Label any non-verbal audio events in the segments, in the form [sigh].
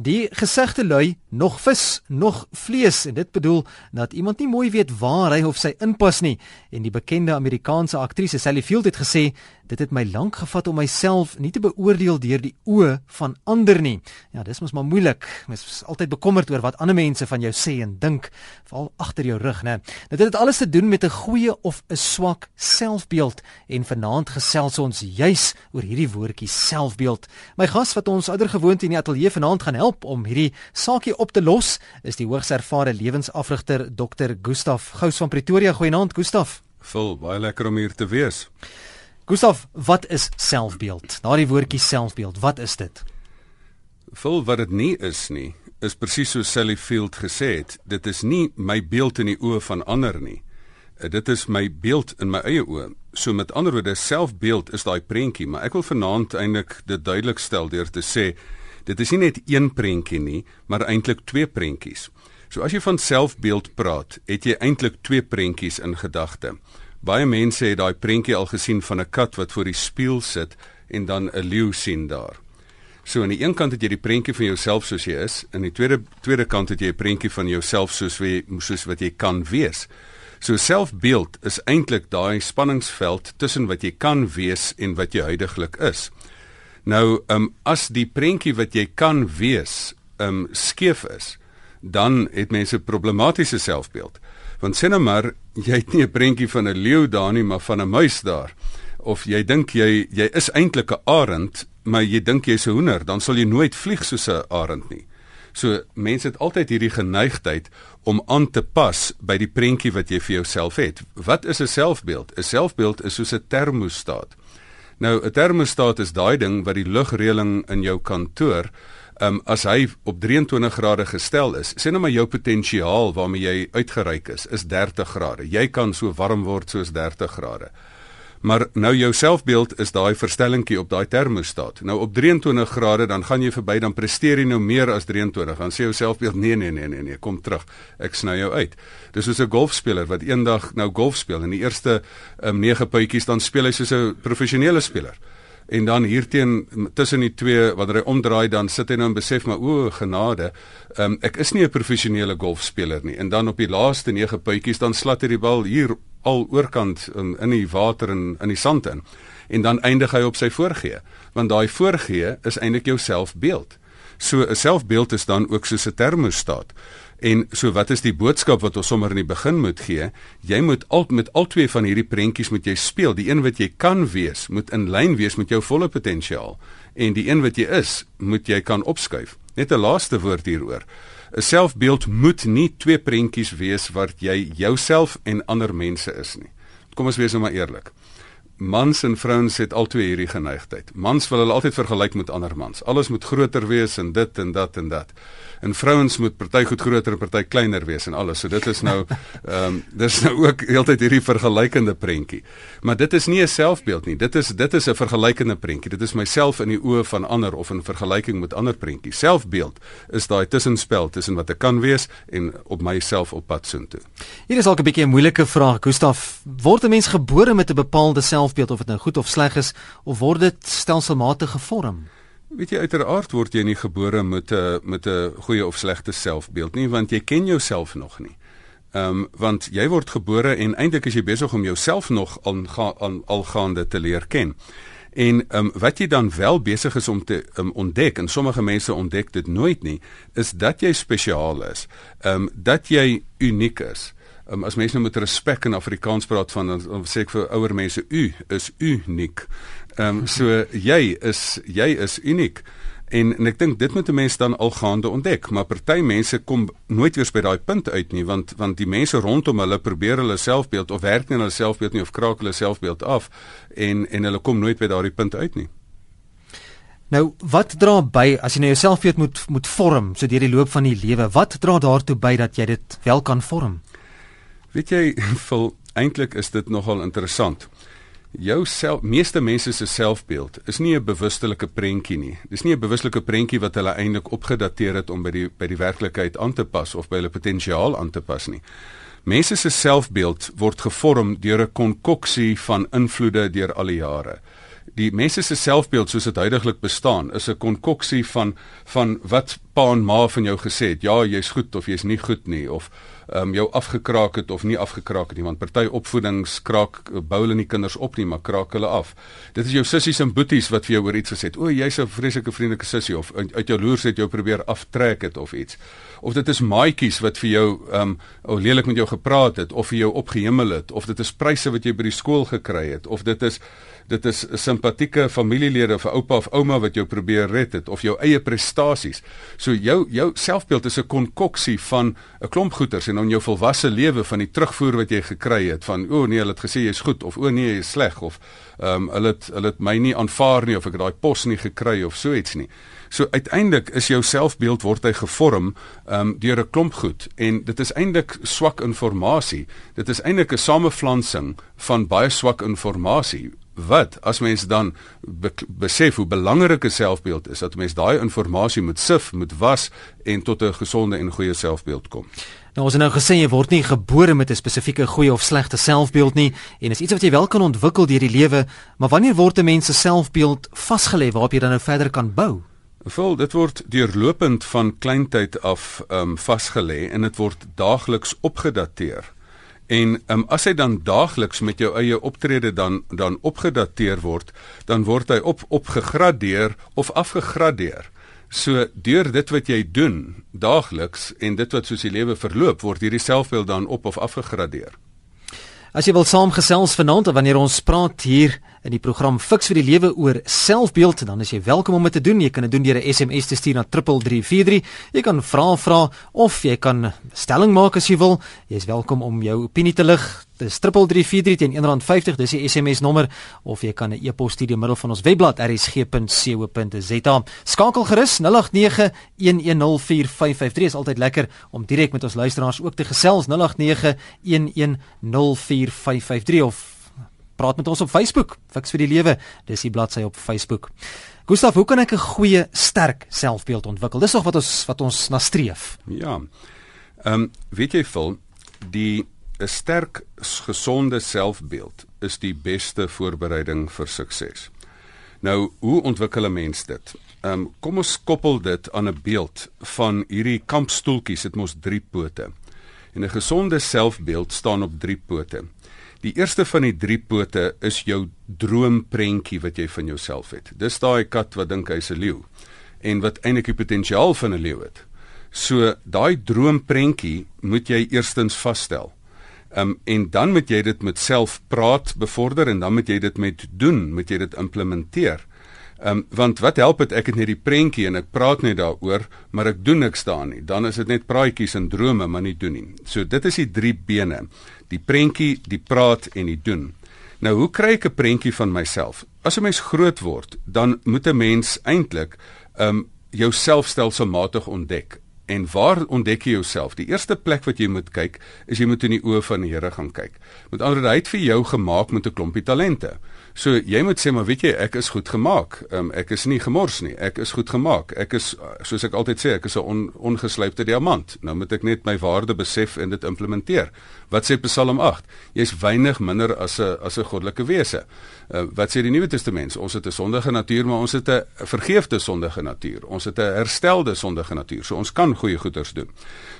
Die gesegde lui nog vis, nog vlees en dit bedoel dat iemand nie mooi weet waar hy of sy inpas nie. En die bekende Amerikaanse aktrise Sally Field het gesê, dit het my lank gevat om myself nie te beoordeel deur die oë van ander nie. Ja, dis mos maar moeilik. Mens is altyd bekommerd oor wat ander mense van jou sê en dink, veral agter jou rug, né? Dit het alles te doen met 'n goeie of 'n swak selfbeeld en vanaand gesels ons juis oor hierdie woordjie selfbeeld. My gas wat ons oudergewoonte in die ateljee vanaand gaan help om hierdie saakie op te los is die hoogs ervare lewensafrigter Dr. Gustaf Gous van Pretoria. Goeienaand Gustaf. Vol baie lekker om hier te wees. Gustaf, wat is selfbeeld? Daardie woordjie selfbeeld, wat is dit? Vol wat dit nie is nie, is presies so Sally Field gesê het, dit is nie my beeld in die oë van ander nie. Eh, dit is my beeld in my eie oë. So met ander woorde, selfbeeld is daai prentjie, maar ek wil vanaand eintlik dit duidelik stel deur te sê Dit is nie net een prentjie nie, maar eintlik twee prentjies. So as jy van selfbeeld praat, het jy eintlik twee prentjies in gedagte. Baie mense het daai prentjie al gesien van 'n kat wat voor die spieël sit en dan 'n leeu sien daar. So aan die een kant het jy die prentjie van jouself soos jy is, en aan die tweede tweede kant het jy 'n prentjie van jouself soos wie soos wat jy kan wees. So selfbeeld is eintlik daai spanningsveld tussen wat jy kan wees en wat jy huidigelik is. Nou, ehm um, as die prentjie wat jy kan wees, ehm um, skeef is, dan het mense problematiese selfbeeld. Want sê nou maar, jy het nie 'n prentjie van 'n leeu daar nie, maar van 'n muis daar. Of jy dink jy jy is eintlik 'n arend, maar jy dink jy's 'n hoender, dan sal jy nooit vlieg soos 'n arend nie. So mense het altyd hierdie geneigtheid om aan te pas by die prentjie wat jy vir jouself het. Wat is 'n selfbeeld? 'n Selfbeeld is soos 'n termostaat. Nou 'n termostaat is daai ding wat die lugreëling in jou kantoor um, as hy op 23 grade gestel is, sê nou maar jou potensiaal waarmee jy uitgereik is, is 30 grade. Jy kan so warm word soos 30 grade. Maar nou jou selfbeeld is daai verstellingkie op daai termostaat. Nou op 23 grade dan gaan jy verby dan presteer jy nou meer as 23. Dan sê jou selfbeeld nee nee nee nee nee, kom terug. Ek sny jou uit. Dis soos 'n golfspeler wat eendag nou golf speel en die eerste um, 9 puitjies dan speel hy soos 'n professionele speler en dan hierteen tussen die twee wanneer hy omdraai dan sit hy nou en besef maar o genade um, ek is nie 'n professionele golfspeler nie. En dan op die laaste 9 puitjies dan slat hy die bal hier al oorkant um, in die water en in die sand in. En dan eindig hy op sy voorgee want daai voorgee is eintlik jou selfbeeld. So 'n selfbeeld is dan ook soos 'n termostaat En so wat is die boodskap wat ons sommer in die begin moet gee? Jy moet al met al twee van hierdie prentjies moet jy speel. Die een wat jy kan wees, moet in lyn wees met jou volle potensiaal en die een wat jy is, moet jy kan opskuif. Net 'n laaste woord hieroor. 'n Selfbeeld moet nie twee prentjies wees wat jy jouself en ander mense is nie. Kom ons wees nou maar eerlik. Mans en vrouens het albei hierdie geneigtheid. Mans wil hulle altyd vergelyk met ander mans. Alles moet groter wees en dit en dat en dat en vrouens moet party goed groter en party kleiner wees en alles. So dit is nou [laughs] ehm um, dis nou ook heeltyd hierdie vergelykende prentjie. Maar dit is nie 'n selfbeeld nie. Dit is dit is 'n vergelykende prentjie. Dit is myself in die oë van ander of in vergelyking met ander prentjies. Selfbeeld is daai tussenspel tussen wat ek kan wees en op myself op pad soontoe. Hier is ook 'n bietjie 'n moeilike vraag, Gustaf. Word 'n mens gebore met 'n bepaalde selfbeeld of dit nou goed of sleg is of word dit stelselmatig gevorm? Weet jy uiteraard word jy nie gebore met 'n met 'n goeie of slegte selfbeeld nie want jy ken jouself nog nie. Ehm um, want jy word gebore en eintlik is jy besig om jouself nog aan aan algaande te leer ken. En ehm um, wat jy dan wel besig is om te um, ontdek en sommige mense ontdek dit nooit nie, is dat jy spesiaal is. Ehm um, dat jy uniek is. Um, as mense nou met respek in Afrikaans praat van dan sê ek vir ouer mense u is uniek. Ehm um, [laughs] so jy is jy is uniek. En en ek dink dit moet 'n mens dan al gaande ontdek, maar party mense kom nooit weer by daai punt uit nie want want die mense rondom hulle probeer hulle selfbeeld of werk nie aan hulle selfbeeld nie of kraak hulle selfbeeld af en en hulle kom nooit by daardie punt uit nie. Nou, wat dra by as jy nou jouself weet moet moet vorm so deur die loop van die lewe? Wat dra daartoe by dat jy dit wel kan vorm? Weet jy, [laughs] vol eintlik is dit nogal interessant jou self meeste mense se selfbeeld is nie 'n bewustelike prentjie nie. Dis nie 'n bewustelike prentjie wat hulle eintlik opgedateer het om by die by die werklikheid aan te pas of by hulle potensiaal aan te pas nie. Mense se selfbeeld word gevorm deur 'n konkoksie van invloede deur al die jare. Die mense se selfbeeld soos dit huidigelik bestaan, is 'n konkoksie van van wat pa en ma van jou gesê het ja, jy's goed of jy's nie goed nie of um, jou afgekraak het of nie afgekraak het nie want party opvoedingskraak bou hulle nie kinders op nie maar kraak hulle af. Dit is jou sissies en boeties wat vir jou oor iets gesê het. O, jy's 'n vreeslike vriendelike sussie of uit jou loers het jou probeer aftrek het of iets. Of dit is maatjies wat vir jou um ou lelik met jou gepraat het of vir jou opgehemel het of dit is pryse wat jy by die skool gekry het of dit is dit is simpatieke familielede of oupa of ouma wat jou probeer red het of jou eie prestasies. So jou jou selfbeeld is 'n konkoksie van 'n klomp goeters en dan jou volwasse lewe van die terugvoer wat jy gekry het van o oh nee, hulle het gesê jy's goed of o oh nee, jy's sleg of ehm um, hulle het hulle het my nie aanvaar nie of ek het daai pos nie gekry of so iets nie. So uiteindelik is jou selfbeeld word hy gevorm um, deur 'n klomp goed en dit is eintlik swak inligting. Dit is eintlik 'n samevlansing van baie swak inligting wat as mens dan be besef hoe belangrik 'n selfbeeld is dat mens daai inligting moet sif, moet was en tot 'n gesonde en goeie selfbeeld kom. Nou ons het nou gesê jy word nie gebore met 'n spesifieke goeie of slegte selfbeeld nie en is iets wat jy wel kan ontwikkel deur die lewe, maar wanneer word 'n mens se selfbeeld vasgelê waarop jy dan nou verder kan bou? Vol dit word deurlopend van kleintyd af ehm um, vasgelê en dit word daagliks opgedateer. En um, as hy dan daagliks met jou eie optrede dan dan opgedateer word, dan word hy op opgegradeer of afgegradeer. So deur dit wat jy doen daagliks en dit wat soos die lewe verloop, word hierdie selfbeeld dan op of afgegradeer. As jy wil saamgesels vanaand wanneer ons praat hier in die program Fix vir die lewe oor selfbeeld, dan is jy welkom om dit te doen. Jy kan dit doen deur 'n SMS te stuur na 3343. Jy kan vra vra of jy kan stelling maak as jy wil. Jy is welkom om jou opinie te lig. Dis 3343 teen R1.50, dis die SMS nommer of jy kan 'n e-pos stuur deur middel van ons webblad rsg.co.za. Skakel gerus 0891104553 is altyd lekker om direk met ons luisteraars ook te gesels 0891104553 of praat met ons op Facebook. Fix vir die lewe. Dis die bladsy op Facebook. Gustaf, hoe kan ek 'n goeie, sterk selfbeeld ontwikkel? Dis nog wat ons wat ons na streef. Ja. Ehm um, weet jy vol die 'n sterk gesonde selfbeeld is die beste voorbereiding vir sukses. Nou, hoe ontwikkel 'n mens dit? Ehm um, kom ons koppel dit aan 'n beeld van hierdie kampstoeltjies, dit mos drie pote. En 'n gesonde selfbeeld staan op drie pote. Die eerste van die drie pote is jou droomprentjie wat jy van jouself het. Dis daai kat wat dink hy's 'n leeu en wat eintlik die potensiaal van 'n leeu het. So daai droomprentjie moet jy eerstens vasstel. Um, en dan moet jy dit met self praat bevorder en dan moet jy dit met doen, moet jy dit implementeer. Ehm um, want wat help dit ek het net die prentjie en ek praat net daaroor, maar ek doen niks daarin nie. Dan is dit net praatjies en drome, maar nie doen nie. So dit is die drie bene die prentjie, die praat en die doen. Nou hoe kry ek 'n prentjie van myself? As 'n mens groot word, dan moet 'n mens eintlik um jouself stelselmatig ontdek. En waar ontdek jy jouself? Die eerste plek wat jy moet kyk, is jy moet in die oë van die Here gaan kyk. Met ander woorde, hy het vir jou gemaak met 'n klompie talente. So jy moet sê maar weet jy ek is goed gemaak. Um, ek is nie gemors nie. Ek is goed gemaak. Ek is soos ek altyd sê ek is 'n on, ongeslypte diamant. Nou moet ek net my waarde besef en dit implementeer. Wat sê Psalm 8? Jy's weinig minder as 'n as 'n goddelike wese. Uh, wat sê die Nuwe Testament? Ons het 'n sondige natuur, maar ons het 'n vergeefde sondige natuur. Ons het 'n herstelde sondige natuur. So ons kan goeie goeders doen.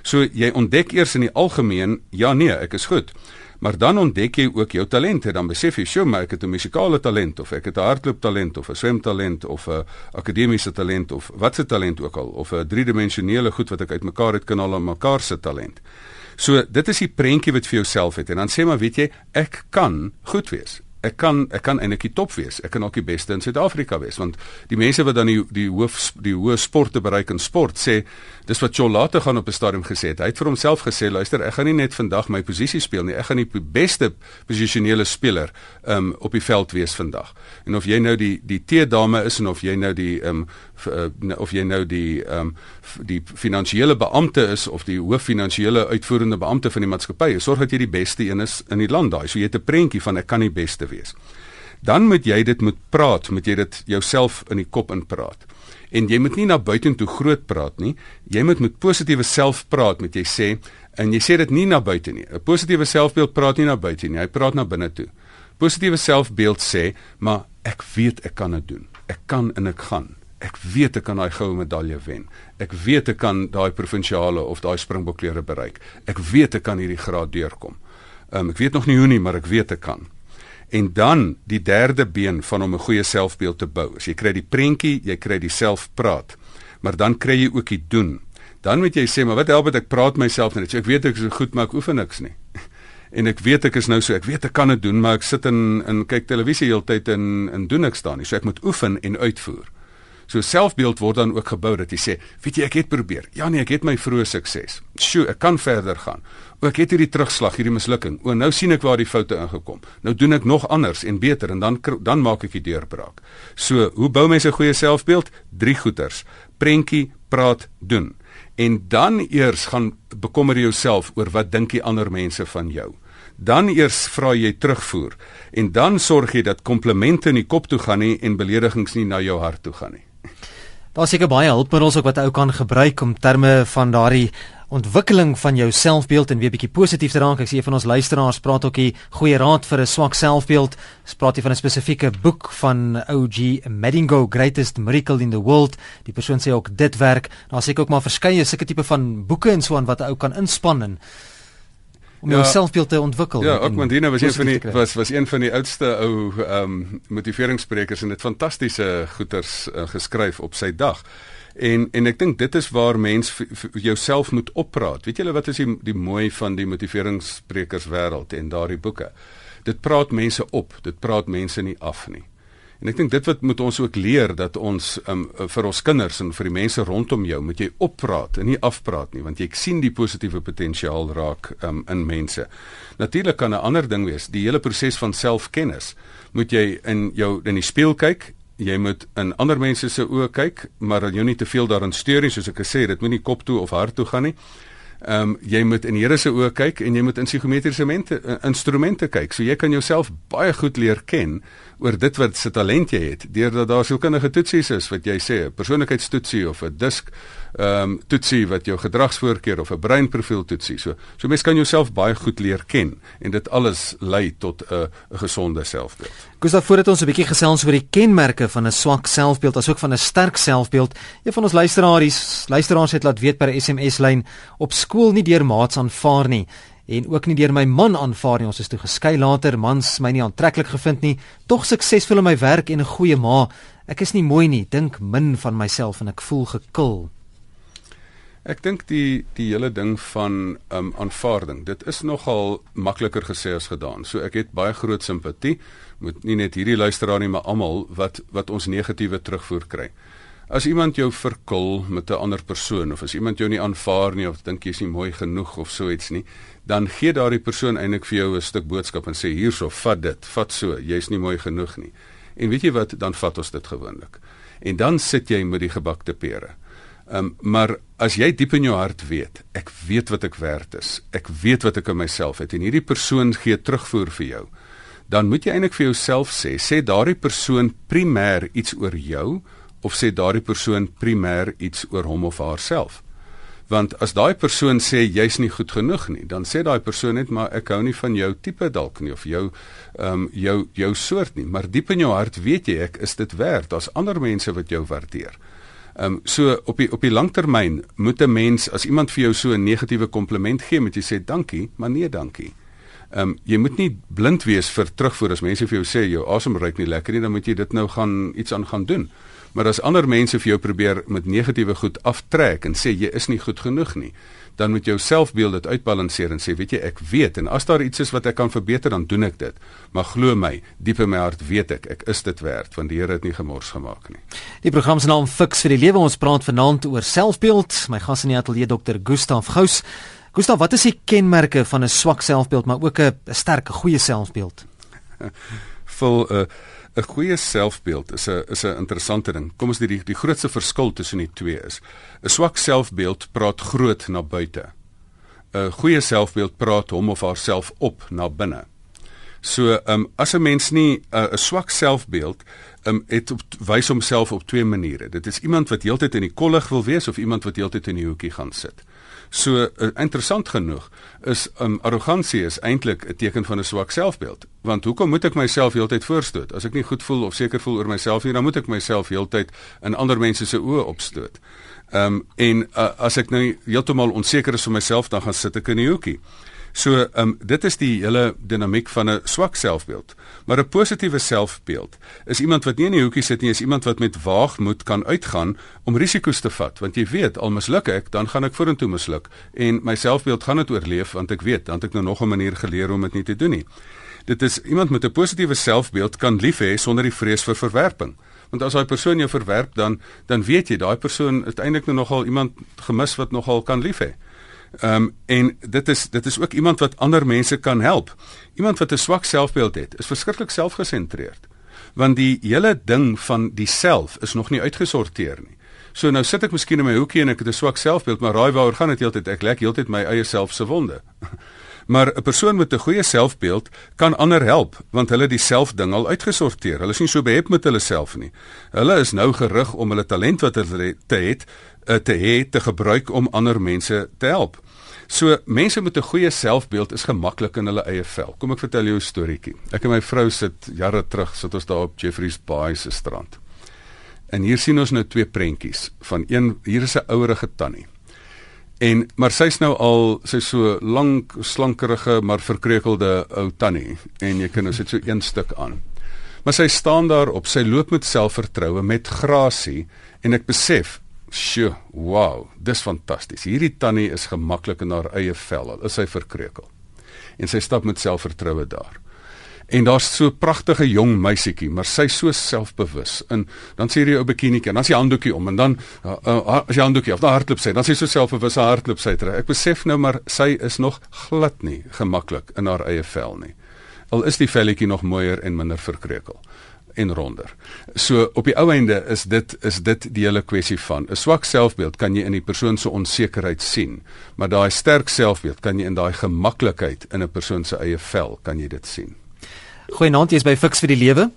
So jy ontdek eers in die algemeen, ja nee, ek is goed. Maar dan ontdek jy ook jou talente, dan besef jy, "Sjoe, maar ek het 'n musikale talent of ek het 'n hardlooptalent of 'n swemtalent of 'n akademiese talent of wat se talent ook al of 'n driedimensionele goed wat ek uitmekaar het kan al aan mekaar se talent." So, dit is die prentjie wat vir jouself het en dan sê maar, weet jy, ek kan goed wees ek kan ek kan eintlik die top wees. Ek kan ook die beste in Suid-Afrika wees want die mense wat dan die die hoof die hoë sporte bereik in sport sê dis wat Joel later gaan op 'n stadium gesê het. Hy het vir homself gesê, luister, ek gaan nie net vandag my posisie speel nie, ek gaan die beste posisionele speler um op die veld wees vandag. En of jy nou die die T-dame is en of jy nou die um of jy nou die um die finansiële beampte is of die hoof finansiële uitvoerende beampte van die maatskappy, sorg dat jy die beste een is in die land daai. So jy het 'n prentjie van ek kan die beste wees. Dan moet jy dit moet praat, moet jy dit jouself in die kop inpraat. En jy moet nie na buitentoe groot praat nie. Jy moet met positiewe selfpraat, moet jy sê en jy sê dit nie na buite nie. 'n Positiewe selfbeeld praat nie na buite nie, hy praat na binne toe. Positiewe selfbeeld sê, maar ek weet ek kan dit doen. Ek kan en ek gaan Ek weet ek kan daai goue medalje wen. Ek weet ek kan daai provinsiale of daai springbokkleure bereik. Ek weet ek kan hierdie graad deurkom. Um, ek weet nog nie hoe nie, maar ek weet ek kan. En dan die derde been van om 'n goeie selfbeeld te bou. As jy kry die prentjie, jy kry die selfpraat. Maar dan kry jy ook die doen. Dan moet jy sê, maar wat help dit ek praat myself net? So ek weet ek is goed, maar ek oefen niks nie. [laughs] en ek weet ek is nou so, ek weet ek kan dit doen, maar ek sit in in kyk televisie heeltyd en en doen niks nie. So ek moet oefen en uitvoer. So selfbeeld word dan ook gebou dat jy sê, weet jy ek het probeer. Ja nee, ek het my vroeë sukses. Sjoe, ek kan verder gaan. O, ek het hierdie terugslag, hierdie mislukking. O, nou sien ek waar die foute ingekom. Nou doen ek nog anders en beter en dan dan maak ek die deurbraak. So, hoe bou mense 'n goeie selfbeeld? Drie goeters: prentjie, praat, doen. En dan eers gaan bekommer jouself oor wat dink die ander mense van jou. Dan eers vra jy terugvoer en dan sorg jy dat komplimente in die kop toe gaan nie en beledigings nie na jou hart toe gaan nie. Daar's seker baie hulpmiddels ook wat ou kan gebruik om terme van daardie ontwikkeling van jou selfbeeld en weer bietjie positief te raak. Ek sien een van ons luisteraars praat ook hier goeie raad vir 'n swak selfbeeld. Ons praat hier van 'n spesifieke boek van OG Medingo Greatest Miracle in the World. Die persoon sê ook dit werk. Daar seker ook maar verskeie sulke tipe van boeke en so aan wat 'n ou kan inspann en om ja, jou selfbeeld te ontwikkel. Ja, ook Mandina was een van die was was een van die oudste ou ehm um, motiveringssprekers en het fantastiese goeters uh, geskryf op sy dag. En en ek dink dit is waar mens jouself moet oppraat. Weet julle wat is die die mooi van die motiveringssprekers wêreld en daardie boeke? Dit praat mense op, dit praat mense nie af nie. En ek dink dit wat moet ons ook leer dat ons um, vir ons kinders en vir die mense rondom jou moet jy oppraat en nie afpraat nie want jy sien die positiewe potensiaal raak um, in mense. Natuurlik kan 'n ander ding wees, die hele proses van selfkennis. Moet jy in jou in die spieël kyk jy moet in ander mense se oë kyk, maar jy nie te veel daarin steur nie, soos ek gesê het, dit moenie kop toe of hart toe gaan nie. Ehm um, jy moet in die Here se oë kyk en jy moet in psigometriese uh, instrumente kyk. So jy kan jouself baie goed leer ken oor dit wat se talent jy het deurdat daar sielkundige toetsies is wat jy sê 'n persoonlikheidstoetsie of 'n disk ehm um, toetsie wat jou gedragsvoorkeur of 'n breinprofiel toetsie so so mens kan jouself baie goed leer ken en dit alles lei tot 'n 'n gesonde selfbeeld. Gustav voordat ons 'n bietjie gesels oor die kenmerke van 'n swak selfbeeld asook van 'n sterk selfbeeld, een van ons luisteraars luisteraars het laat weet per SMS lyn op skool nie deur maats aanvaar nie en ook nie deur my man aanvaar nie. Ons is toe geskei later, mans my nie aantreklik gevind nie. Tog suksesvol in my werk en 'n goeie ma. Ek is nie mooi nie, dink min van myself en ek voel gekil. Ek dink die die hele ding van um aanvaarding, dit is nogal makliker gesê as gedaan. So ek het baie groot simpatie met nie net hierdie luisteraar nie, maar almal wat wat ons negatiewe terugvoer kry. As iemand jou verkil met 'n ander persoon of as iemand jou nie aanvaar nie of dink jy's nie mooi genoeg of so iets nie, dan gee daardie persoon eintlik vir jou 'n stuk boodskap en sê hierso, vat dit, vat so, jy's nie mooi genoeg nie. En weet jy wat, dan vat ons dit gewoonlik. En dan sit jy met die gebakte pere. Ehm um, maar as jy diep in jou hart weet, ek weet wat ek werd is. Ek weet wat ek in myself het en hierdie persoon gee terugvoer vir jou. Dan moet jy eintlik vir jouself sê, sê daardie persoon primêr iets oor jou of sê daardie persoon primêr iets oor hom of haarself? Want as daai persoon sê jy's nie goed genoeg nie, dan sê daai persoon net maar ek hou nie van jou tipe dalk nie of jou ehm um, jou jou soort nie, maar diep in jou hart weet jy ek is dit werd. Daar's ander mense wat jou waardeer. Ehm um, so op die op die langtermyn moet 'n mens as iemand vir jou so 'n negatiewe kompliment gee, moet jy sê dankie, maar nee dankie. Ehm um, jy moet nie blind wees vir terugvoer as mense vir jou sê jou asem ruik nie lekker nie, dan moet jy dit nou gaan iets aan gaan doen. Maar as ander mense vir jou probeer met negatiewe goed aftrek en sê jy is nie goed genoeg nie, dan moet jou selfbeeld dit uitbalanseer en sê, weet jy, ek weet en as daar iets is wat ek kan verbeter, dan doen ek dit. Maar glo my, diep in my hart weet ek, ek is dit werd want die Here het nie gemors gemaak nie. Die program se naam Fix vir die lewe. Ons praat vanaand oor selfbeeld. My gas in die ateljee Dr. Gustaf Gous. Gustaf, wat is die kenmerke van 'n swak selfbeeld, maar ook 'n sterk, goeie selfbeeld? [laughs] Vol uh, 'n goeie selfbeeld is 'n is 'n interessante ding. Kom ons die die grootste verskil tussen die twee is 'n swak selfbeeld praat groot na buite. 'n Goeie selfbeeld praat hom of haarself op na binne. So, ehm um, as 'n mens nie 'n uh, swak selfbeeld um, het op, wys homself op twee maniere. Dit is iemand wat heeltyd in die kollig wil wees of iemand wat heeltyd in die hoekie gaan sit. So uh, interessant genoeg is um, arrogansie is eintlik 'n teken van 'n swak selfbeeld. Want hoekom moet ek myself heeltyd voorstoot? As ek nie goed voel of seker voel oor myself nie, dan moet ek myself heeltyd in ander mense se oë opstoot. Ehm um, en uh, as ek nou heeltemal onseker is van myself, dan gaan sit ek in die hoekie. So, ehm um, dit is die hele dinamiek van 'n swak selfbeeld. Maar 'n positiewe selfbeeld is iemand wat nie in die hoekie sit nie, is iemand wat met waagmoed kan uitgaan om risiko's te vat, want jy weet, al misluk ek, dan gaan ek vorentoe misluk en my selfbeeld gaan dit oorleef want ek weet, dan het ek nou nog 'n manier geleer om dit nie te doen nie. Dit is iemand met 'n positiewe selfbeeld kan lief hê sonder die vrees vir verwerping. Want as daai persoon jou verwerp dan dan weet jy daai persoon het eintlik nou nogal iemand gemis wat nogal kan lief hê. Ehm um, en dit is dit is ook iemand wat ander mense kan help. Iemand wat 'n swak selfbeeld het, is verskriklik selfgesentreerd. Want die hele ding van die self is nog nie uitgesorteer nie. So nou sit ek miskien in my hoekie en ek het 'n swak selfbeeld, maar raai waaroor gaan dit heeltyd? Ek lek heeltyd my eie self se wonde. [laughs] Maar 'n persoon met 'n goeie selfbeeld kan ander help want hulle die selfding al uitgesorteer. Hulle is nie so behep met hulle self nie. Hulle is nou gerig om hulle talent wat hulle te het Eh, te hê te gebruik om ander mense te help. So mense met 'n goeie selfbeeld is gemaklik in hulle eie vel. Kom ek vertel jou 'n storieetjie. Ek en my vrou sit jare terug sit ons daar op Jeffreys Bay se strand. En hier sien ons nou twee prentjies van een hier is 'n ouerige tannie. En maar sy's nou al sy's so lank slankerige maar verkreukelde ou tannie en jy kan nou sit so een stuk aan. Maar sy staan daar op, sy loop met selfvertroue met grasie en ek besef Sjoe, wow, dis fantasties. Hierdie tannie is gemaklik in haar eie vel. Al is sy verkreukel. En sy stap met selfvertroue daar. En daar's so 'n pragtige jong meisietjie, maar sy so selfbewus. En dan sê jy 'n bikinietjie, dan sê jy handdoekie om en dan uh, uh, as jy handdoekie of dan hardloop sy, dan sê sy so selfbewus haar hardloop sy terug. Ek besef nou maar sy is nog glad nie gemaklik in haar eie vel nie. Al is die velletjie nog mooier en minder verkreukel en ronder. So op die ou einde is dit is dit die hele kwessie van 'n swak selfbeeld kan jy in die persoon se onsekerheid sien, maar daai sterk selfbeeld kan jy in daai gemaklikheid in 'n persoon se eie vel kan jy dit sien. Goeienaand, jy's by Fix vir die Lewe.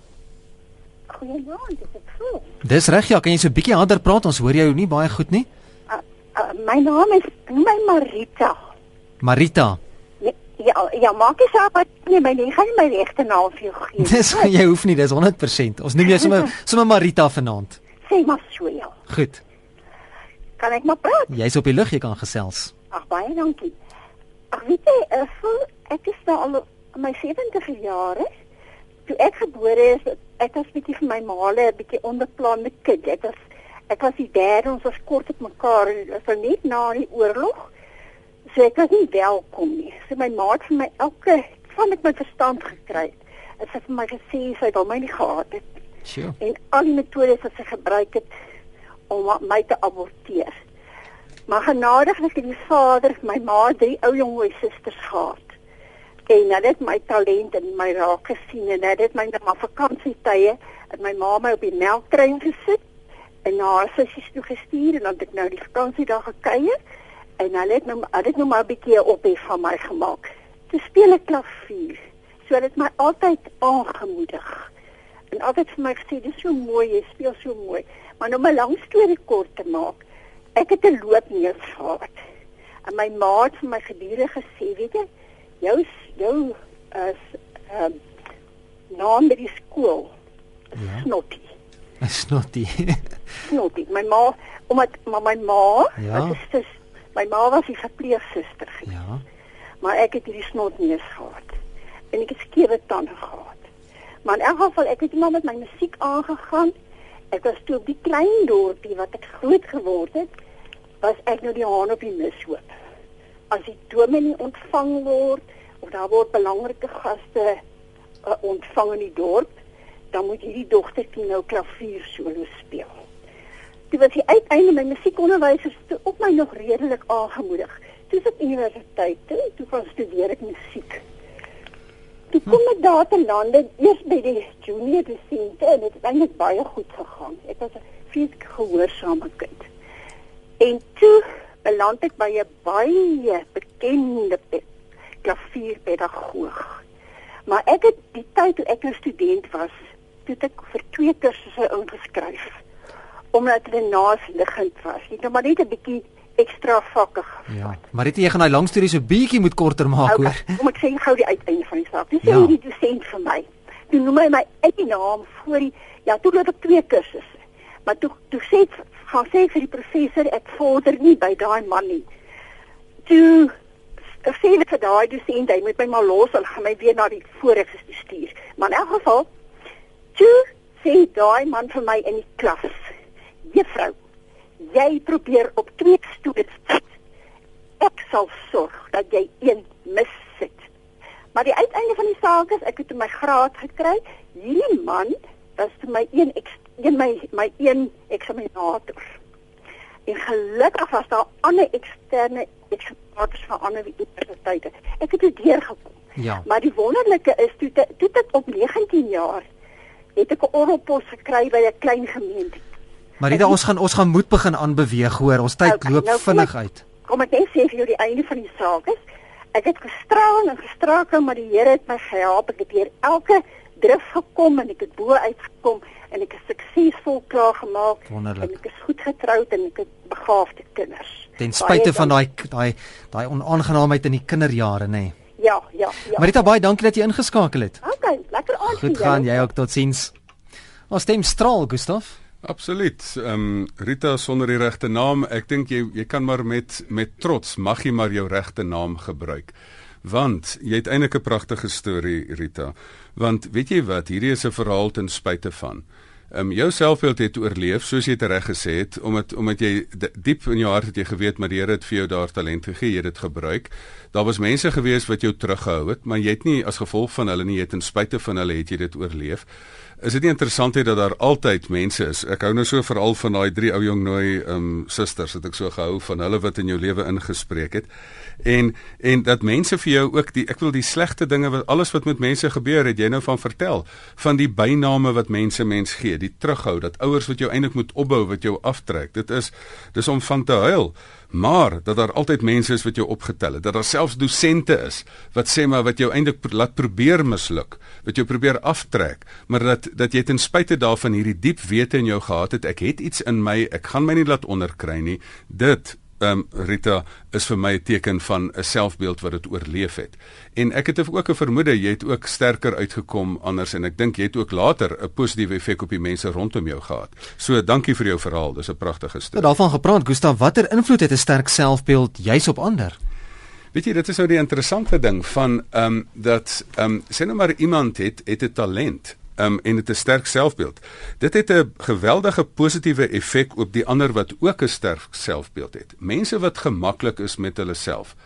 Goeienaand, dit is goed. Dis reg ja, kan jy so 'n bietjie harder praat? Ons hoor jou nie baie goed nie. Uh, uh, my naam is my Marita. Marita. Ja, ja, maak jy saak wat nee, my nie gaan my regte naam vir jou gee. [laughs] Dis jy hoef nie, dis 100%. Ons noem jou sommer [laughs] sommer Marita vanaand. Sê maar so ja. Goed. Kan ek maar praat? Jy's op die lug, jy kan gesels. Ag baie dankie. Ag weet jy, uh, ek is nou al my 70 jaar is. Toe ek gebore is, ek was bietjie vir my maale 'n bietjie onbeplande kind. Ek was ek was die derde, ons was kort op mekaar, so net na die oorlog so ek was nie welkom nie. So my maat vir my elke van ek my verstand gekry het, het sy vir my gesê sy wil my nie gehad het. Sjoe. En al die metodes wat sy gebruik het om my te aborteer. Maar genadiglik het die vader my ma drie ou jong susters gehad. En hulle het my talent en my raak gesien en hulle het my na vakansietye en my ma my op die melktrein gesit en na haar sussies toe gestuur en dan het ek nou die vakansie daar gekuier en hulle het nou hulle het nou maar 'n bietjie ophef van my gemaak. Toe speel ek klavier. So hulle het my altyd aangemoedig. En altyd vir my gesê dis so mooi, jy speel so mooi. Maar nou 'n lang storie kort te maak, ek het 'n loopneus gehad. En my ma het vir my gedurig gesê, weet jy, jou jou is ehm uh, naam by die skool. Ja. Snotty. Snotty. [laughs] Snotty. My ma, omdat maar my ma, ja. dit is My ma was die verpleegsuster gewees. Ja. Maar ek het hierdie snotneus gehad. En ek het skewe tande gehad. Maar in elk geval ek het iemand met my musiek aangegaan. Ek was toe op die klein dorpie wat ek groot geword het, was ek nou die haan op die mishoop. As die dominee ontvang word of daar word belangrike gaste uh, ontvang in die dorp, dan moet hierdie dogtertjie nou klavier solo speel toe was die uiteinde my musiekonderwysers toe op my nog redelik aangemoedig. Toe ek universiteit toe, toe gaan studeer ek musiek. Toe kom ek daar te lande eers by die junior dissente en dit het eintlik baie goed gegaan. Ek was 'n fisiek gehoorsame kind. En toe beland ek by 'n baie bekende klavierpedagoog. Maar ek het die tyd toe ek 'n student was, toe ek vir twee kursusse ingeskryf omdat hulle naas liggend was. Het nou maar net 'n bietjie ekstra vakke gevat. Ja. Maar dit jy gaan daai lang storie so bietjie moet korter maak okay, hoor. [laughs] Kom ek sê gou die uiteinde van die saak. Dis Ja. ja. die dosent vir my. Toe noem hy my eie naam voor die ja, toe loop ek twee kursusse. Maar toe toe sê gaan sê vir die professor ek vorder nie by daai man nie. Toe sê net vir daai dosent hy moet my maar los en gaan my weer na die vorige stuur. Maar in elk geval toe sê daai man vir my in die klas. Juffrou, jy probeer op twee stoele sit. Ek sal sorg dat jy een missit. Maar die uiteinde van die saak is ek het my graad gekry. Hierdie man was toe my een ex- een my my een eksaminator. En gelukkig was daar ander eksterne eksaminators van ander universiteite. Ek het dit deurgekom. Ja. Maar die wonderlike is toe te- toe ek op 19 jaar het ek 'n orrelpos gekry by 'n klein gemeente. Maar Rita, ons gaan ons gaan moet begin aanbeweeg hoor. Ons tyd Okay, loop nou vinnig uit. Kom ek net sê vir jou die einde van die saak is ek het gestraal en gestrakel maar die Here het my gehelp. Ek het deur elke drif gekom en ek het bo uitgekom en ek is suksesvol klaar gemaak Wonderlik. en ek is goed getroud en ek het begaafde kinders. Ten spyte van daai daai daai onaangenaamheid in die kinderjare, nê. Nee. Ja, ja, ja. Marita, baie dankie dat jy ingeskakel het. Okay, lekker aand vir Goed jou. gaan, jy ook totsiens. Ons stem straal, Gustaf. Absoluut. Ehm um, Rita sonder die regte naam, ek dink jy jy kan maar met met trots mag jy maar jou regte naam gebruik. Want jy het eintlik 'n pragtige storie Rita. Want weet jy wat, hierdie is 'n verhaal ten spyte van Ehm um, jou selfbeeld het oorleef soos jy dit reg gesê het omdat omdat jy diep in jou hart het jy geweet maar die Here het vir jou daar talent gegee, jy het dit gebruik. Daar was mense gewees wat jou teruggehou het, maar jy het nie as gevolg van hulle nie, jy het ten spyte van hulle het jy dit oorleef. Is dit nie interessant hê dat daar altyd mense is? Ek hou nou so veral van daai drie ou jong nooi ehm um, susters het ek so gehou van hulle wat in jou lewe ingespreek het. En en dat mense vir jou ook die ek wil die slegte dinge wat alles wat met mense gebeur het jy nou van vertel van die byname wat mense mens gee, die terughou dat ouers wat jou eintlik moet opbou wat jou aftrek. Dit is dis om van te huil. Maar dat daar altyd mense is wat jou opgetel het, dat daar selfs dosente is wat sê maar wat jou eintlik pro laat probeer misluk, wat jou probeer aftrek, maar dat dat jy ten spyte daarvan hierdie diep wete in jou gehad het, ek het iets in my, ek gaan my nie laat onderkry nie. Dit um, Rita is vir my 'n teken van 'n selfbeeld wat dit oorleef het. En ek het ook 'n vermoede jy het ook sterker uitgekom anders en ek dink jy het ook later 'n positiewe effek op die mense rondom jou gehad. So dankie vir jou verhaal. Dis 'n pragtige Nou storie. daarvan gepraat, Gustaf, watter invloed het 'n sterk selfbeeld juis op ander? Weet jy, dit is nou die interessante ding van ehm um, dat ehm um, sê nou maar iemand het het 'n talent um, en dit 'n sterk selfbeeld. Dit het 'n geweldige positiewe effek op die ander wat ook 'n sterk selfbeeld het. Mense wat gemaklik is met hulle self,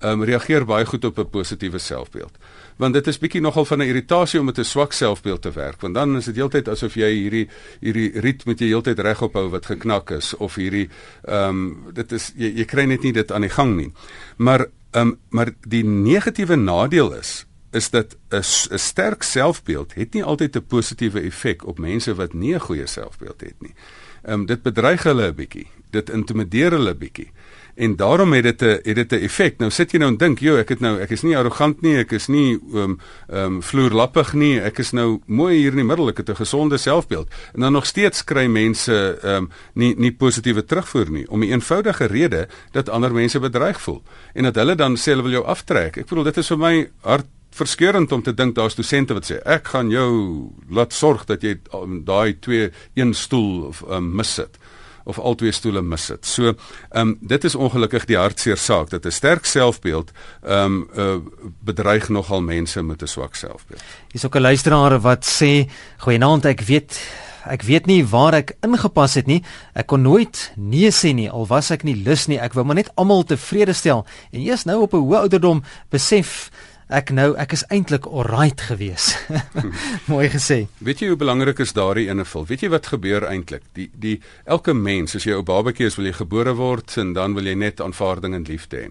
um, reageer baie goed op 'n positiewe selfbeeld. Want dit is bietjie nogal van 'n irritasie om met 'n swak selfbeeld te werk, want dan is dit heeltyd asof jy hierdie hierdie riet met jy heeltyd regop hou wat geknak is of hierdie ehm um, dit is jy, jy kry net nie dit aan die gang nie. Maar ehm um, maar die negatiewe nadeel is is dat 'n sterk selfbeeld het nie altyd 'n positiewe effek op mense wat nie 'n goeie selfbeeld het nie. Ehm um, dit bedreig hulle 'n bietjie. Dit intimideer hulle 'n bietjie. En daarom het dit 'n het dit 'n effek. Nou sit jy nou en dink, "Jo, ek het nou ek is nie arrogant nie, ek is nie ehm um, ehm um, vloerlappig nie, ek is nou mooi hier in die middel, ek het 'n gesonde selfbeeld." En dan nog steeds kry mense ehm um, nie nie positiewe terugvoer nie om 'n eenvoudige rede dat ander mense bedreig voel en dat hulle dan sê hulle wil jou aftrek. Ek bedoel dit is vir my hart verskeurend om te dink daar's dosente wat sê ek gaan jou laat sorg dat jy um, daai twee een stoel of um, missit of al twee stoele missit. So, ehm um, dit is ongelukkig die hartseer saak dat 'n sterk selfbeeld ehm um, uh, bedreig nogal mense met 'n swak selfbeeld. Hier's ook 'n luisteraar wat sê, "Goeienaand, ek weet ek weet nie waar ek ingepas het nie. Ek kon nooit nee sê nie al was ek nie lus nie. Ek wou maar net almal tevrede stel en eers nou op 'n hoë ouderdom besef ek nou ek is eintlik alright gewees." [laughs] Mooi gesê. Weet jy hoe belangrik is daardie invul? Weet jy wat gebeur eintlik? Die die elke mens, as jy 'n babatjie is, wil jy gebore word en dan wil jy net aanvaarding en liefde hê.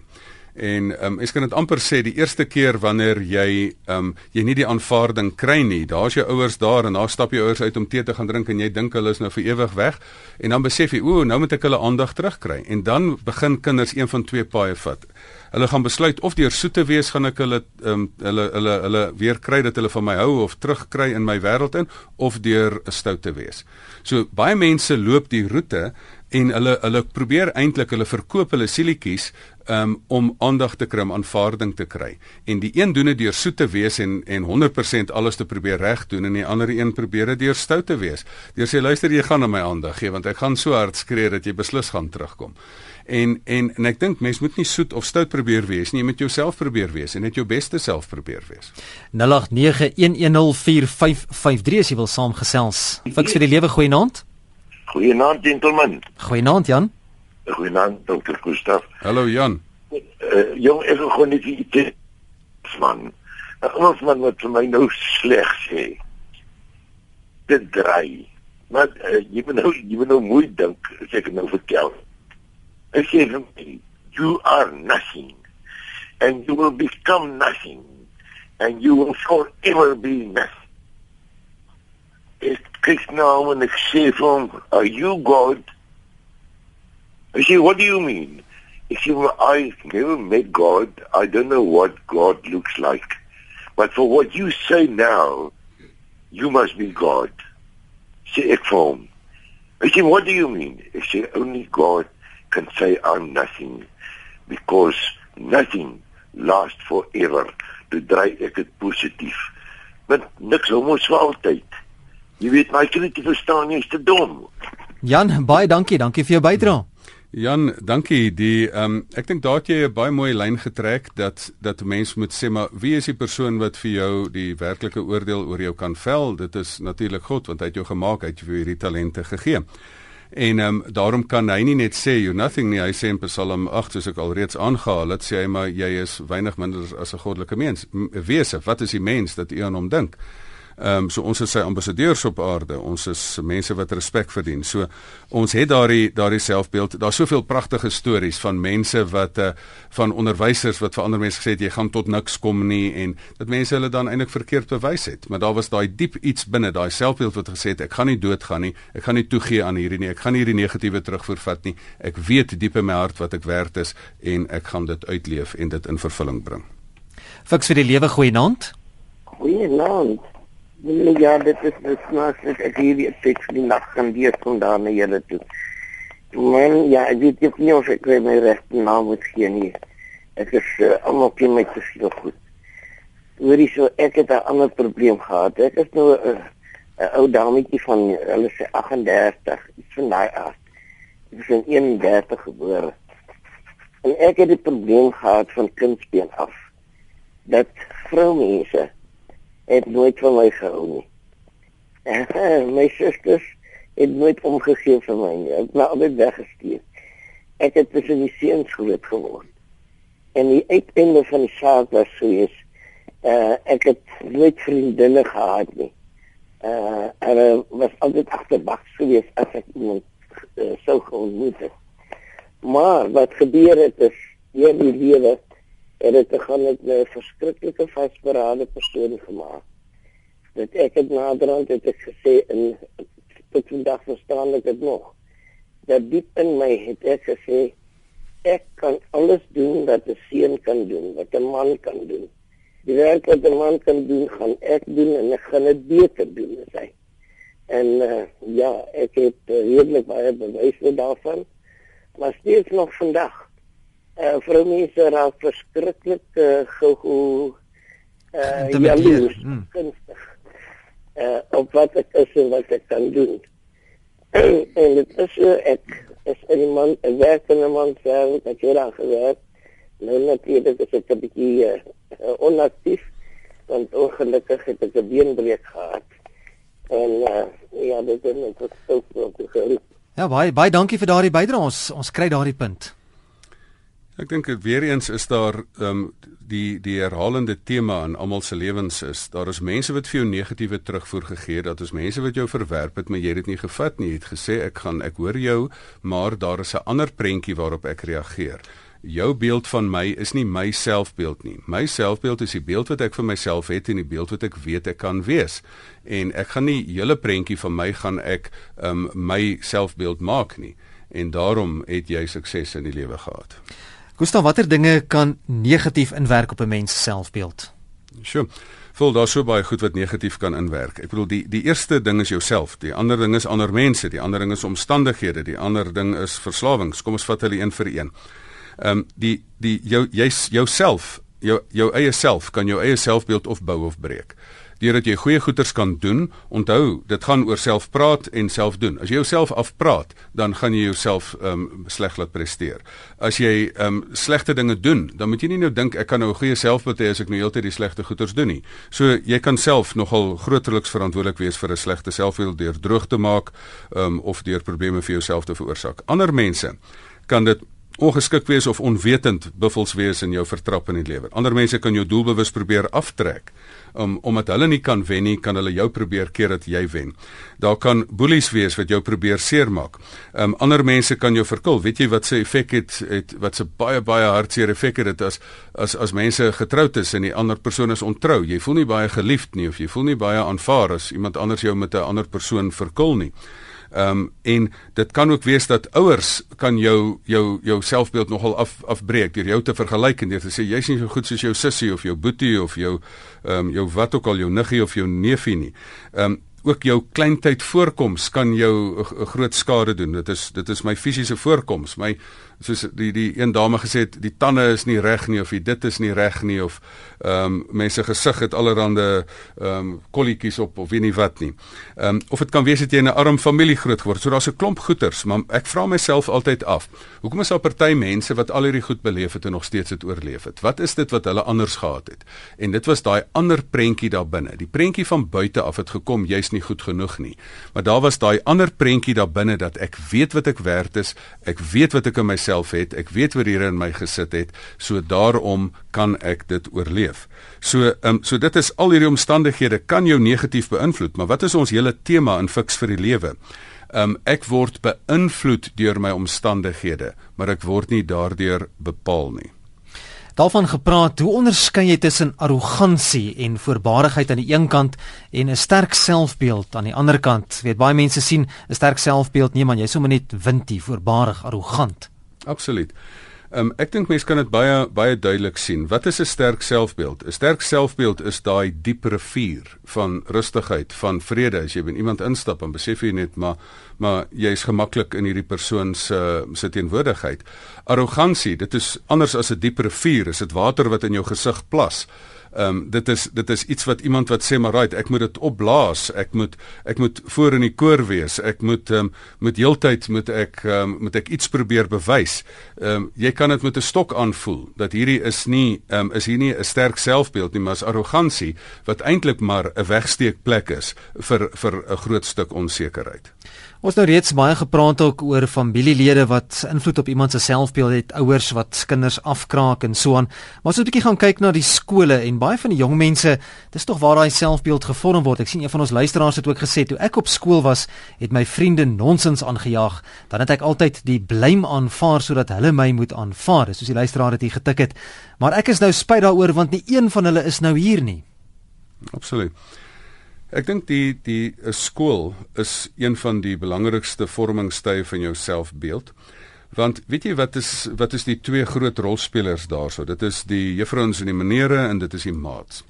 En ehm um, ek kan dit amper sê die eerste keer wanneer jy ehm um, jy nie die aanvaarding kry nie. Daar's jou ouers daar en daar stap jou ouers uit om tee te gaan drink en jy dink hulle is nou vir ewig weg en dan besef jy o, nou moet ek hulle aandag terugkry. En dan begin kinders een van twee paaie vat hulle gaan besluit of deur soete wees gaan ek hulle um, hulle hulle hulle weer kry dat hulle van my hou of terugkry in my wêreld in of deur 'n stoute wees. So baie mense loop die roete en hulle hulle probeer eintlik hulle verkoop hulle sielietjies um, om aandag te kry, aanvaarding te kry. En die een doen dit deur soet te wees en en 100% alles te probeer reg doen en die ander een probeer dit deur stout te wees. Deur sê luister jy gaan aan my aandag gee want ek gaan so hard skree dat jy beslis gaan terugkom. En en en ek dink mens moet nie soet of stout probeer wees nie, jy moet jouself probeer wees en net jou beste self probeer wees. 0891104553 as jy wil saamgesels. Fiks vir die lewe goeienaand. Goeienaand gentlemen. Goeienaand Jan. Goeienaand dokter Gustaf. Hallo Jan. Uh, jong, ek wil gewoon net iets man. Ons man wat vir my nou sleg sê. Dit draai. Maar uh, jy moet nou jy moet nou mooi dink as ek nou vertel. Ek sê vir my, you are nothing and you will become nothing and you will forever be nothing. Ek kyk nou en ek sê vir hom, are you God? I say, what do you mean? He said, well, I never met God. I don't know what God looks like. But for what you say now, you must be God. Sê ek vir hom. I said, what do you mean? He said, only God can say I'm nothing because nothing lasts forever. Toe dry ek dit positief. Want niks hou mos vir altyd. Jy weet my kind te verstaan jy is te dom. Jan, baie dankie, dankie vir jou bydrae. Jan, dankie. Die ehm um, ek dink daar het jy 'n baie mooi lyn getrek dat dat mense moet sê maar wie is die persoon wat vir jou die werklike oordeel oor jou kan vel? Dit is natuurlik God want hy het jou gemaak, hy het jou hierdie talente gegee. En ehm um, daarom kan hy nie net sê you nothing nie. Hy sê in Psalm 8 soos ek alreeds aangehaal het, sê hy maar jy is weinig minder as 'n goddelike mens. Wese, wat is die mens dat u aan hom dink? Ehm um, so ons is sy ambassadeurs op aarde. Ons is mense wat respek verdien. So ons het daardie daardie selfbeeld. Daar's soveel pragtige stories van mense wat uh, van onderwysers wat vir ander mense gesê het jy gaan tot niks kom nie en dat mense hulle dan eintlik verkeerd bewys het. Maar daar was daai diep iets binne, daai selfbeeld wat gesê het ek gaan nie doodgaan nie. Ek gaan nie toegee aan hierdie nie. Ek gaan nie hierdie negatiewe terugvoer vat nie. Ek weet diep in my hart wat ek werd is en ek gaan dit uitleef en dit in vervulling bring. Fiks vir die lewe goeie naand. Nee, ja, dit is dit snaaks dat ek hier weer teks die nag kan lees kom daar na julle toe. Man, ja, ek weet nie of ek my regte naam moet gee nie. Ek is uh, almal ken my te veel goed. Hoorie so, ek het 'n ander probleem gehad. Ek is nou 'n uh, ou dametjie van hulle sê 38, iets van daai aard. Ek is in 31 gebore. En ek het 'n probleem gehad van kindsbeen af. Dat vroumense het nooit van my gehou nie. [laughs] My susters het nooit omgegee vir my nie. Ek was altyd weggestuur. Ek het tussen die seuns groot geword. En die uiteinde van die saak was so is uh ek het nooit vriendinne gehad nie. Uh en was altyd agterbaks geweest as ek iemand uh, sou ontmoet het. Maar wat gebeur het is hier die lewe en dit het gaan met 'n verskriklike vasberade persoon gemaak. Dat ek het naderhand het ek gesê in tot vandag verstaan ek dit nog. Dat diep in my het ek gesê ek kan alles doen wat 'n seun kan doen, wat 'n man kan doen. Die werk wat 'n man kan doen, gaan ek doen en ek gaan dit beter doen as hy. En uh, ja, ek het uh, redelik baie bewyse daarvan. Maar steeds nog vandag uh, vir mense raak verskriklik uh, gou uh, jaloers hmm. kunstig uh, op wat ek is en wat ek kan doen. [clears throat] En dit is uh, ek is in man ek werk in 'n man self ek het daar gewerk. Nou natuurlik is ek 'n bietjie uh, onaktief want ongelukkig het ek 'n beenbreuk gehad. En uh, ja dit het net so so gehoor Ja baie baie dankie vir daardie bydrae. Ons ons kry daardie punt Ek dink weer eens is daar ehm um, die die herhalende tema in almal se lewens is daar is mense wat vir jou negatiewe terugvoer gegee het, dat is mense wat jou verwerp het, maar jy het dit nie gevat nie. Jy het gesê ek gaan ek hoor jou, maar daar is 'n ander prentjie waarop ek reageer. Jou beeld van my is nie my selfbeeld nie. My selfbeeld is die beeld wat ek vir myself het en die beeld wat ek weet ek kan wees. En ek gaan nie hele prentjie van my gaan ek um my selfbeeld maak nie. En daarom het jy sukses in die lewe gehad. Gustav, watter dinge kan negatief inwerk op 'n mens se selfbeeld? Sjoe. Vol daar so baie goed wat negatief kan inwerk. Ek bedoel die die eerste ding is jouself, die ander ding is ander mense, die ander ding is omstandighede, die ander ding is verslawings. Kom ons vat hulle een vir een. Ehm um, die die jou jy's jouself, jou jou eie self kan jou eie selfbeeld of bou of breek deurdat jy goeie goeders kan doen. Onthou, dit gaan oor selfpraat en self doen. As jy jouself afpraat, dan gaan jy jouself ehm um, sleg laat presteer. As jy ehm um, slegte dinge doen, dan moet jy nie nou dink ek kan nou 'n goeie selfbeeld hê as ek nou heeltyd die slegte goeders doen nie. So jy kan self nogal grootliks verantwoordelik wees vir 'n slegte selfbeeld deur droog te maak ehm um, of deur probleme vir jouself te veroorsaak. Ander mense kan dit ongeskik wees of onwetend buffels wees in jou vertrap in die lewe. Ander mense kan jou doelbewus probeer aftrek. Um, omdat hulle nie kan wen nie, kan hulle jou probeer keer dat jy wen. Daar kan boelies wees wat jou probeer seermaak. Um ander mense kan jou verkil. Weet jy wat se effek het, het wat se baie baie hartseer effek het dit as as as mense getroud is en die ander persoon is ontrou. Jy voel nie baie geliefd nie of jy voel nie baie aanvaar as iemand anders jou met 'n ander persoon verkil nie. Ehm um, en dit kan ook wees dat ouers kan jou jou jou selfbeeld nogal af afbreek deur jou te vergelyk en deur te sê jy's nie so goed soos jou sussie of jou boetie of jou ehm um, jou wat ook al jou niggie of jou neefie nie. Ehm um, ook jou kleintyd voorkoms kan jou 'n groot skade doen. Dit is dit is my fisiese voorkoms. My soos die die een dame gesê het, die tande is nie reg nie of dit is nie reg nie of ehm um, mense gesig het allerhande ehm um, kolletjies op of weet nie wat nie. Ehm um, of dit kan wees dat jy in 'n arm familie groot geword. So daar's 'n klomp goeters, maar ek vra myself altyd af, hoekom is daar party mense wat al hierdie goed beleef het en nog steeds dit oorleef het? Wat is dit wat hulle anders gehad het? En dit was daai ander prentjie daar binne. Die prentjie van buite af het gekom, jy's nie goed genoeg nie. Maar daar was daai ander prentjie daar binne dat ek weet wat ek werd is, ek weet wat ek in myself het, ek weet wat hier in my gesit het, so daarom kan ek dit oorleef. So ehm um, so dit is al hierdie omstandighede kan jou negatief beïnvloed, maar wat is ons hele tema in Fix vir die lewe? Ehm um, ek word beïnvloed deur my omstandighede, maar ek word nie daardeur bepaal nie. Daarvan gepraat, hoe onderskei jy tussen arrogansie en voorbarigheid aan die een kant en 'n sterk selfbeeld aan die ander kant? Weet baie mense sien 'n sterk selfbeeld, nee man, jy's sommer net windie, voorbarig, arrogant. Absoluut. Um, ek dink mense kan dit baie baie duidelik sien. Wat is 'n sterk selfbeeld? 'n Sterk selfbeeld is daai diep rivier van rustigheid, van vrede. As jy by iemand instap en besef jy net maar maar jy is gemaklik in hierdie persoon se se teenwoordigheid. Arrogansie, dit is anders as 'n diep rivier, is dit water wat in jou gesig plas. Ehm um, dit is dit is iets wat iemand wat sê maar right, ek moet dit opblaas. Ek moet ek moet voor in die koor wees. Ek moet ehm um, moet heeltyd moet ek ehm um, moet ek iets probeer bewys. Ehm um, jy kan dit met 'n stok aanvoel dat hierdie is nie ehm um, is hier nie 'n sterk selfbeeld nie, maar is arrogansie wat eintlik maar 'n wegsteekplek is vir vir 'n groot stuk onsekerheid. Ons nou reeds baie gepraat ook oor familielede wat invloed op iemand se selfbeeld het, ouers wat kinders afkraak en so aan. Maar as ons 'n bietjie gaan kyk na die skole en baie van die jong mense, dis tog waar daai selfbeeld gevorm word. Ek sien een van ons luisteraars het ook gesê toe ek op skool was, het my vriende nonsens aangejaag, dan het ek altyd die blame aanvaar sodat hulle my moet aanvaar, soos die luisteraar dit hier getik het. Maar ek is nou spyt daaroor want nie een van hulle is nou hier nie. Absoluut. Ek dink die die 'n skool is een van die belangrikste vormingstye van jou selfbeeld. Want weet jy wat is wat is die twee groot rolspelers daarso? Dit is die juffrouens en die menere en dit is die maats.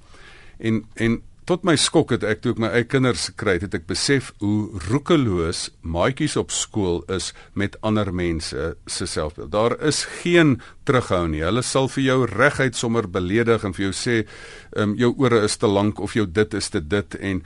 En en tot my skok het ek toe ek my eie kinders gekry het, het ek besef hoe roekeloos maatjies op skool is met ander mense se selfbeeld. Daar is geen terughou nie. Hulle sal vir jou reguit sommer beledig en vir jou sê, "Um jou ore is te lank of jou dit is te dit en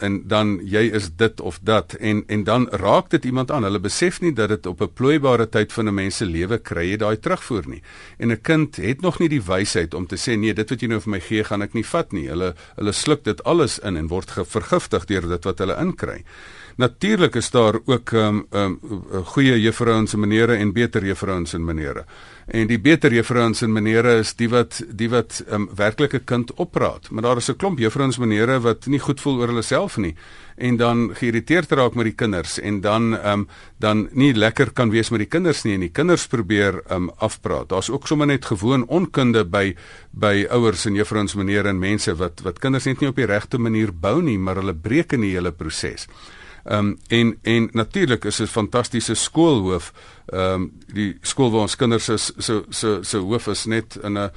en dan jy is dit of dat en en dan raak dit iemand aan. Hulle besef nie dat dit op 'n plooibare tyd van 'n mens se lewe kry jy daai terugvoer nie. En 'n kind het nog nie die wysheid om te sê, "Nee, dit wat jy nou vir my gee, gaan ek nie vat nie." Hulle hulle sluk dit alles in en word vergiftig deur dit wat hulle inkry. Natuurlik is daar ook ehm um, um, goeie juffrouens en menere en beter juffrouens en menere. En die beter juffrouens en menere is die wat die wat 'n um, werklike kind oppraat. Maar daar is 'n klomp juffrouens en menere wat nie goed voel oor hulle self nie en dan geïrriteerd raak met die kinders en dan ehm um, dan nie lekker kan wees met die kinders nie en die kinders probeer ehm um, afpraat. Daar's ook sommer net gewoon onkunde by by ouers en juffrouens en menere en mense wat wat kinders net nie op die regte manier bou nie, maar hulle breek in die hele proses. Ehm um, en en natuurlik is 'n fantastiese skoolhoof. Ehm um, die skool waar ons kinders is so so so hoof is net in 'n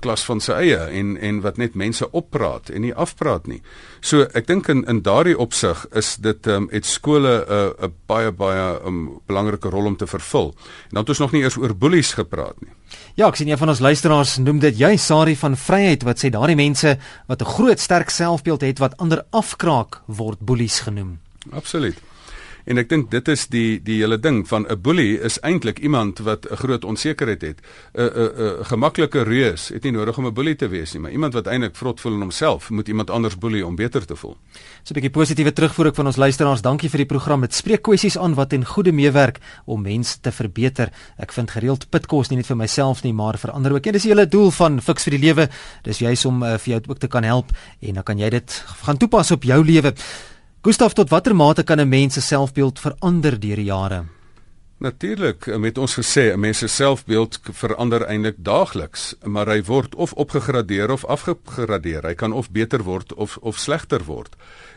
klas van sy eie en en wat net mense oppraat en nie afpraat nie. So ek dink in in daardie opsig is dit ehm um, het skole 'n uh, 'n baie baie 'n um, belangrike rol om te vervul. En dan het ons nog nie eers oor bullies gepraat nie. Ja, ek sien een van ons luisteraars noem dit jy Sari van Vryheid wat sê daardie mense wat 'n groot sterk selfbeeld het wat ander afkraak word bullies genoem. Absoluut. En ek dink dit is die die hele ding van 'n boelie is eintlik iemand wat 'n groot onsekerheid het. 'n 'n 'n gemaklike reus het nie nodig om 'n boelie te wees nie, maar iemand wat eintlik vrot voel in homself, moet iemand anders boelie om beter te voel. So 'n bietjie positiewe terugvoer ek van ons luisteraars. Dankie vir die program. Dit spreek kwessies aan wat en goeie meewerk om mense te verbeter. Ek vind gereeld pitkos nie net vir myself nie, maar vir ander ook. En dis die hele doel van Fix vir die Lewe. Dis juis om uh, vir jou ook te kan help en dan kan jy dit gaan toepas op jou lewe. Gustaf, tot watter mate kan 'n mens se selfbeeld verander deur die jare? Natuurlik, met ons gesê, 'n mens se selfbeeld verander eintlik daagliks, maar hy word of opgegradeer of afgegradeer. Hy kan of beter word of of slegter word.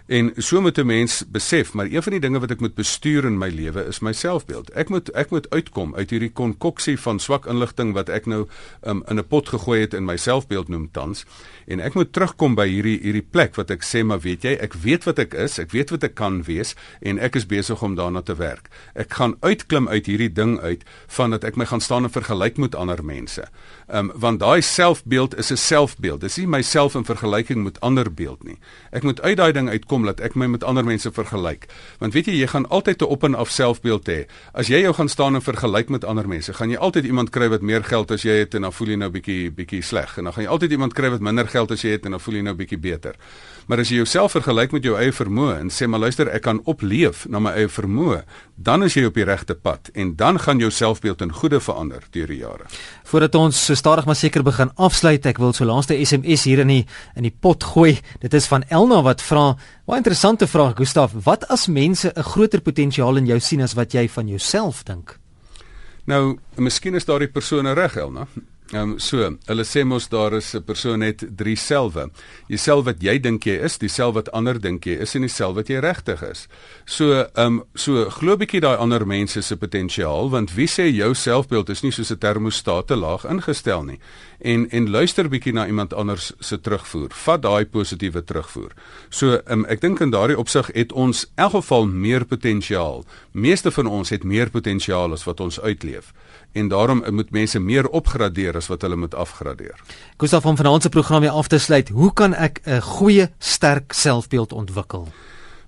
En so moet 'n mens besef, maar een van die dinge wat ek moet bestuur in my lewe is my selfbeeld. Ek moet ek moet uitkom uit hierdie konkoksie van swak inligting wat ek nou um, in 'n pot gegooi het in my selfbeeld noem tans. En ek moet terugkom by hierdie hierdie plek wat ek sê, maar weet jy, ek weet wat ek is, ek weet wat ek kan wees en ek is besig om daarna te werk. Ek gaan uitklim uit hierdie ding uit van dat ek my gaan staan en vergelyk met ander mense. Ehm um, want daai selfbeeld is 'n selfbeeld. Dis nie myself in vergelyking met ander beeld nie. Ek moet uit daai ding uitkom dat ek my met ander mense vergelyk. Want weet jy, jy gaan altyd 'n op en af selfbeeld hê. As jy jou gaan staan en vergelyk met ander mense, gaan jy altyd iemand kry wat meer geld as jy het en dan voel jy nou bietjie bietjie sleg en dan gaan jy altyd iemand kry wat minder geld as jy het en dan voel jy nou bietjie beter. Maar as jy jouself vergelyk met jou eie vermoë en sê maar luister, ek kan opleef na my eie vermoë, dan is jy op die regte pad en dan gaan jou selfbeeld in goeie verander deur die jare. Voordat ons stadig maar seker begin afsluit, ek wil so laaste SMS hier in die in die pot gooi. Dit is van Elna wat vra, "Baie interessante vraag, Gustaf. Wat as mense 'n groter potensiaal in jou sien as wat jy van jouself dink?" Nou, miskien is daardie persoon reg, Elna. Ehm um, so, hulle sê mos daar is 'n persoon net drie selwe. Die self wat jy dink jy is, die self wat ander dink jy is en die self wat jy regtig is. So, ehm um, so glo bietjie daai ander mense se potensiaal want wie sê jou selfbeeld is nie soos 'n termostaat te laag ingestel nie. En en luister bietjie na iemand anders se terugvoer. Vat daai positiewe terugvoer. So, ehm um, ek dink in daardie opsig het ons in elk geval meer potensiaal. Meeste van ons het meer potensiaal as wat ons uitleef en daarom moet mense meer opgradeer as wat hulle moet afgradeer. Gustav van vanaand se program weer af te sluit. Hoe kan ek 'n goeie, sterk selfbeeld ontwikkel?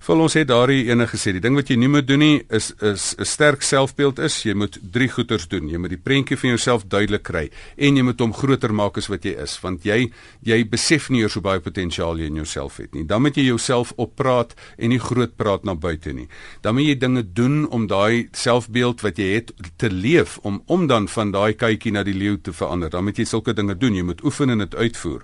Vir ons het daardie ene gesê, die ding wat jy nie moet doen nie is is 'n sterk selfbeeld is, jy moet drie goeters doen. Jy moet die prentjie van jouself duidelik kry en jy moet hom groter maak as wat jy is, want jy jy besef nie eers hoe baie potensiaal jy in jouself het nie. Dan moet jy jouself oppraat en nie groot praat na buite nie. Dan moet jy dinge doen om daai selfbeeld wat jy het te leef om om dan van daai kykie na die leeu te verander. Dan moet jy sulke dinge doen. Jy moet oefen en dit uitvoer.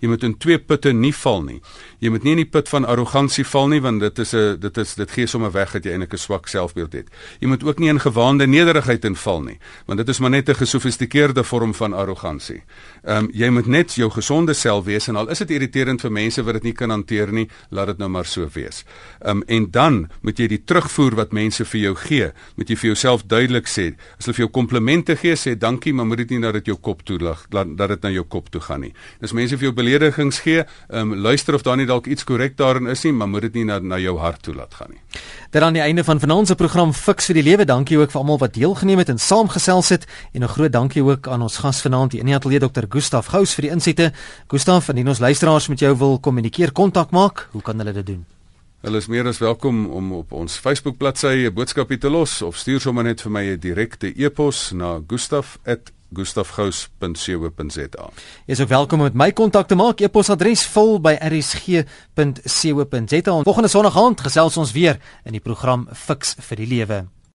Jy moet in twee putte nie val nie. Jy moet nie in die put van arrogansie val nie want dit is 'n dit is dit gee sommer weg dat jy eintlik 'n swak selfbeeld het. Jy moet ook nie in gewaande nederigheid inval nie want dit is maar net 'n gesofistikeerde vorm van arrogansie. Ehm um, jy moet net jou gesonde self wees en al is dit irriterend vir mense wat dit nie kan hanteer nie, laat dit nou maar so wees. Ehm um, en dan moet jy die terugvoer wat mense vir jou gee, moet jy vir jouself duidelik sê. As hulle vir jou komplimente gee, sê dankie, maar moet dit nie na dit jou kop toe lag dat dit na jou kop toe gaan nie. As mense vir jou beledigings gee, ehm um, luister of daar nie dalk iets korrek daarin is nie, maar moet dit nie na na jou hart toe laat gaan nie. Dit aan die einde van vanaand se program Fix vir die Lewe. Dankie ook vir almal wat deelgeneem het en saamgesels het en 'n groot dankie ook aan ons gas vanaand, die Eniatelier Dr. Gustaf Gous vir die insette. Gustaf, indien ons luisteraars met jou wil kommunikeer, kontak maak, hoe kan hulle dit doen? Hulle is meer as welkom om op ons Facebook bladsy 'n boodskapie te los of stuur sommer net vir my 'n direkte e-pos na gustaf@ gustafgous.co.za. Jy is ook welkom om met my kontak te maak. E-posadres vul by rsg.co.za. Volgende Sondag aand gesels ons weer in die program Fix vir die Lewe.